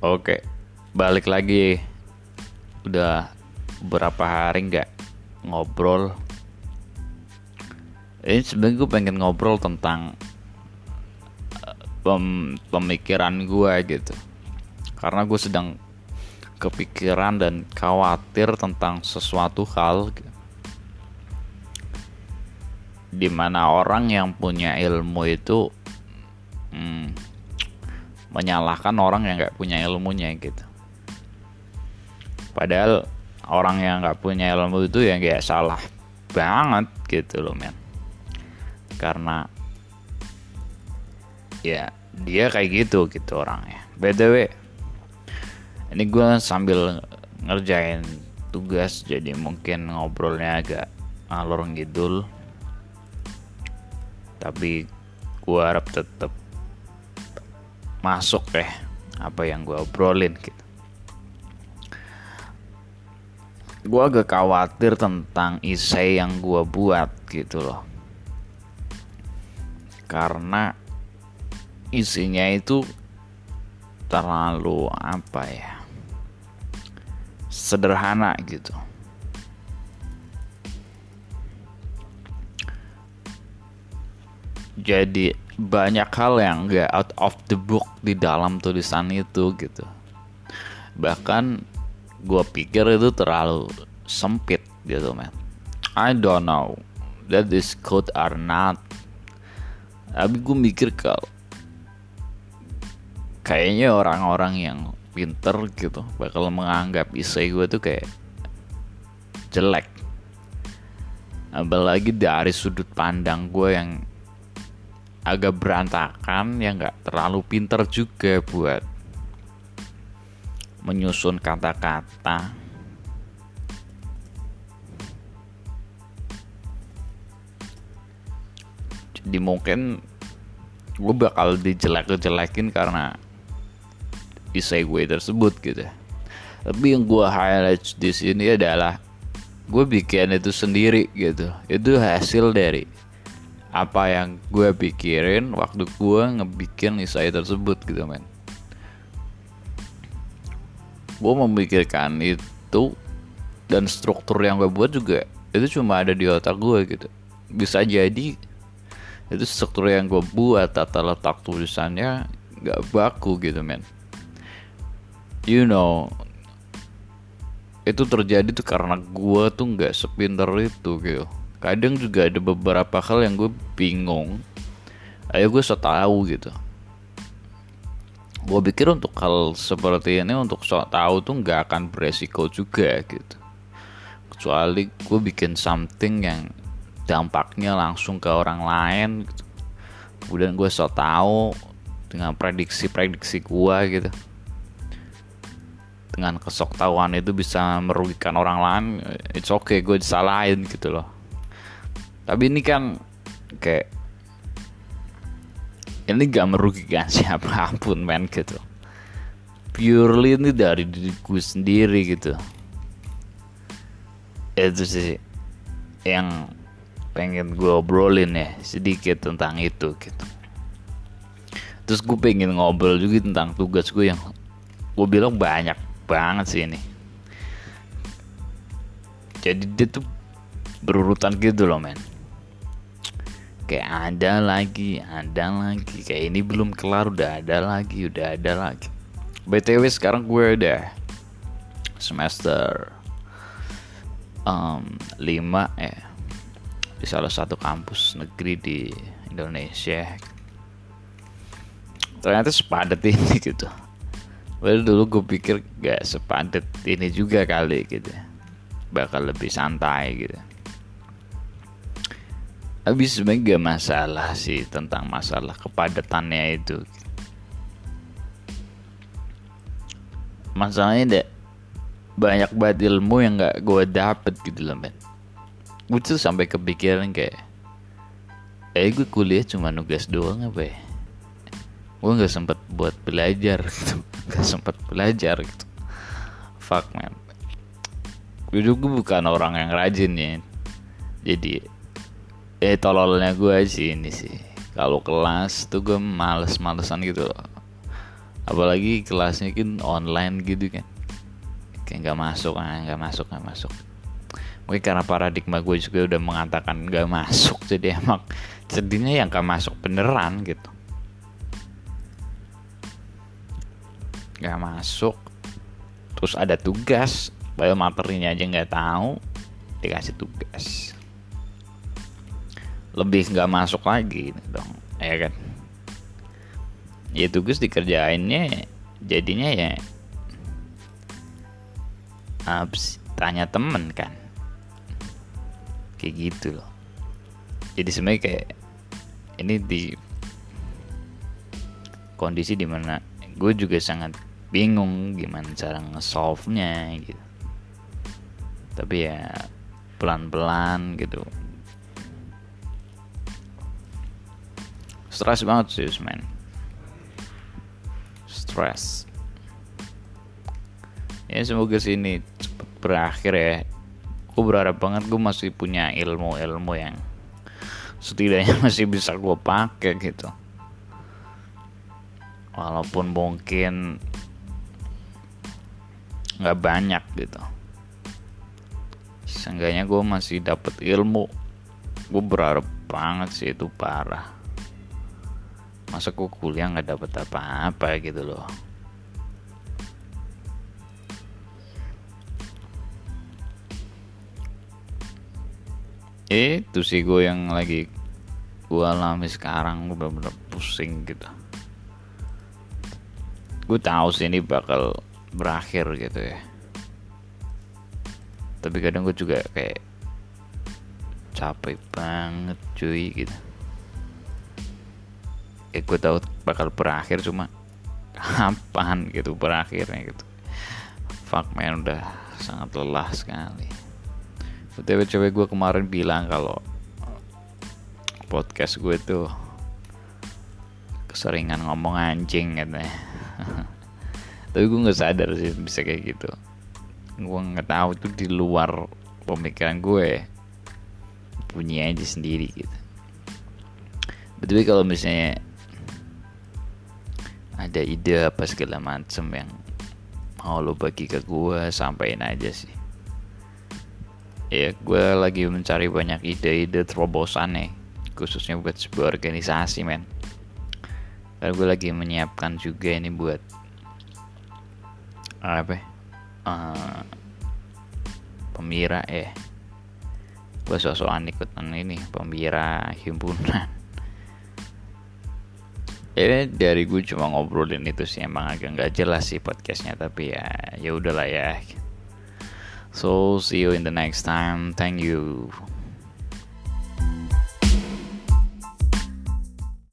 Oke, balik lagi. Udah berapa hari nggak ngobrol. Ini sebenarnya gue pengen ngobrol tentang eh, pem pemikiran gue gitu. Karena gue sedang kepikiran dan khawatir tentang sesuatu hal di mana orang yang punya ilmu itu hmm, menyalahkan orang yang nggak punya ilmunya gitu. Padahal orang yang nggak punya ilmu itu ya nggak salah banget gitu loh men. Karena ya dia kayak gitu gitu orangnya. Btw ini gue sambil ngerjain tugas jadi mungkin ngobrolnya agak alur ngidul. Tapi gue harap tetap masuk deh apa yang gue obrolin gitu gue agak khawatir tentang isai yang gue buat gitu loh karena isinya itu terlalu apa ya sederhana gitu. Jadi banyak hal yang gak out of the book di dalam tulisan itu gitu. Bahkan gue pikir itu terlalu sempit gitu man. I don't know that this code or not. Tapi gue mikir kalau kayaknya orang-orang yang pinter gitu bakal menganggap isai gue tuh kayak jelek apalagi dari sudut pandang gue yang agak berantakan yang nggak terlalu pinter juga buat menyusun kata-kata. Jadi mungkin gue bakal dijelek-jelekin karena di segue tersebut gitu. Tapi yang gue highlight di sini adalah gue bikin itu sendiri gitu. Itu hasil dari apa yang gue pikirin waktu gue ngebikin isai tersebut gitu men. Gue memikirkan itu dan struktur yang gue buat juga itu cuma ada di otak gue gitu. Bisa jadi itu struktur yang gue buat tata letak tulisannya gak baku gitu men. You know itu terjadi tuh karena gue tuh nggak sepinter itu gitu kadang juga ada beberapa hal yang gue bingung. Ayo gue so tahu gitu. Gue pikir untuk hal seperti ini untuk so tahu tuh nggak akan beresiko juga gitu. Kecuali gue bikin something yang dampaknya langsung ke orang lain gitu. kemudian gue so tahu dengan prediksi-prediksi gue gitu. Dengan kesoktahuan itu bisa merugikan orang lain it's okay gue disalahin gitu loh tapi ini kan kayak ini gak merugikan siapa pun men gitu. Purely ini dari diriku sendiri gitu. Itu sih yang pengen gue obrolin ya sedikit tentang itu gitu. Terus gue pengen ngobrol juga tentang tugas gue yang gue bilang banyak banget sih ini. Jadi dia tuh berurutan gitu loh men kayak ada lagi ada lagi. Kayak ini belum kelar udah ada lagi udah ada lagi. Btw sekarang gue udah semester um, 5 eh di salah satu kampus negeri di Indonesia. Ternyata sepadat ini gitu. Well dulu gue pikir gak sepadet ini juga kali gitu. Bakal lebih santai gitu Tapi sebenarnya gak masalah sih tentang masalah kepadatannya itu. Masalahnya deh banyak banget ilmu yang gak gue dapet gitu loh men. Gue tuh sampai kepikiran kayak Eh gue kuliah cuma nugas doang apa ya? Gue nggak sempet buat belajar gitu nggak sempet belajar gitu. Fuck man gue juga bukan orang yang rajin ya. Jadi eh tololnya gue sih ini sih. Kalau kelas tuh gue males-malesan gitu loh. Apalagi kelasnya kan online gitu kan. Kayak nggak masuk ah nggak masuk nggak masuk. Mungkin karena paradigma gue juga udah mengatakan nggak masuk jadi emang sedihnya yang nggak masuk beneran gitu. Nggak masuk terus ada tugas. Bio materinya aja nggak tahu dikasih tugas lebih nggak masuk lagi dong. Ya kan? Ya tugas dikerjainnya jadinya ya abis tanya temen kan. Kayak gitu loh. Jadi sebenarnya kayak ini di kondisi di mana gue juga sangat bingung gimana cara nge-solve nya gitu. Tapi ya pelan-pelan gitu stres banget sih men. Stres ya semoga sini cepet berakhir ya. Gue berharap banget gue masih punya ilmu-ilmu yang setidaknya masih bisa gue pakai gitu. Walaupun mungkin nggak banyak gitu. Seenggaknya gue masih dapet ilmu. Gue berharap banget sih itu parah masa gue kuliah nggak dapet apa-apa gitu loh. Itu sih gue yang lagi gue alami sekarang gue bener-bener pusing gitu. Gue tahu sih ini bakal berakhir gitu ya. Tapi kadang gue juga kayak capek banget cuy gitu ya gue tahu bakal berakhir cuma kapan gitu berakhirnya gitu. Fuck man udah sangat lelah sekali. Btw cewek gue kemarin bilang kalau podcast gue tuh keseringan ngomong anjing katanya. Tapi gue nggak sadar sih bisa kayak gitu. Gue nggak tahu itu di luar pemikiran gue punya aja sendiri gitu. Tapi kalau misalnya ada ide apa segala macem yang mau lo bagi ke gue sampaikan aja sih. Ya gue lagi mencari banyak ide-ide terobosan nih khususnya buat sebuah organisasi men. Karena gue lagi menyiapkan juga ini buat apa uh, pemira ya. Gue sosokan ikutan ini pemira himpunan ya dari gue cuma ngobrolin itu sih emang agak nggak jelas sih podcastnya tapi ya ya udahlah ya So see you in the next time. Thank you.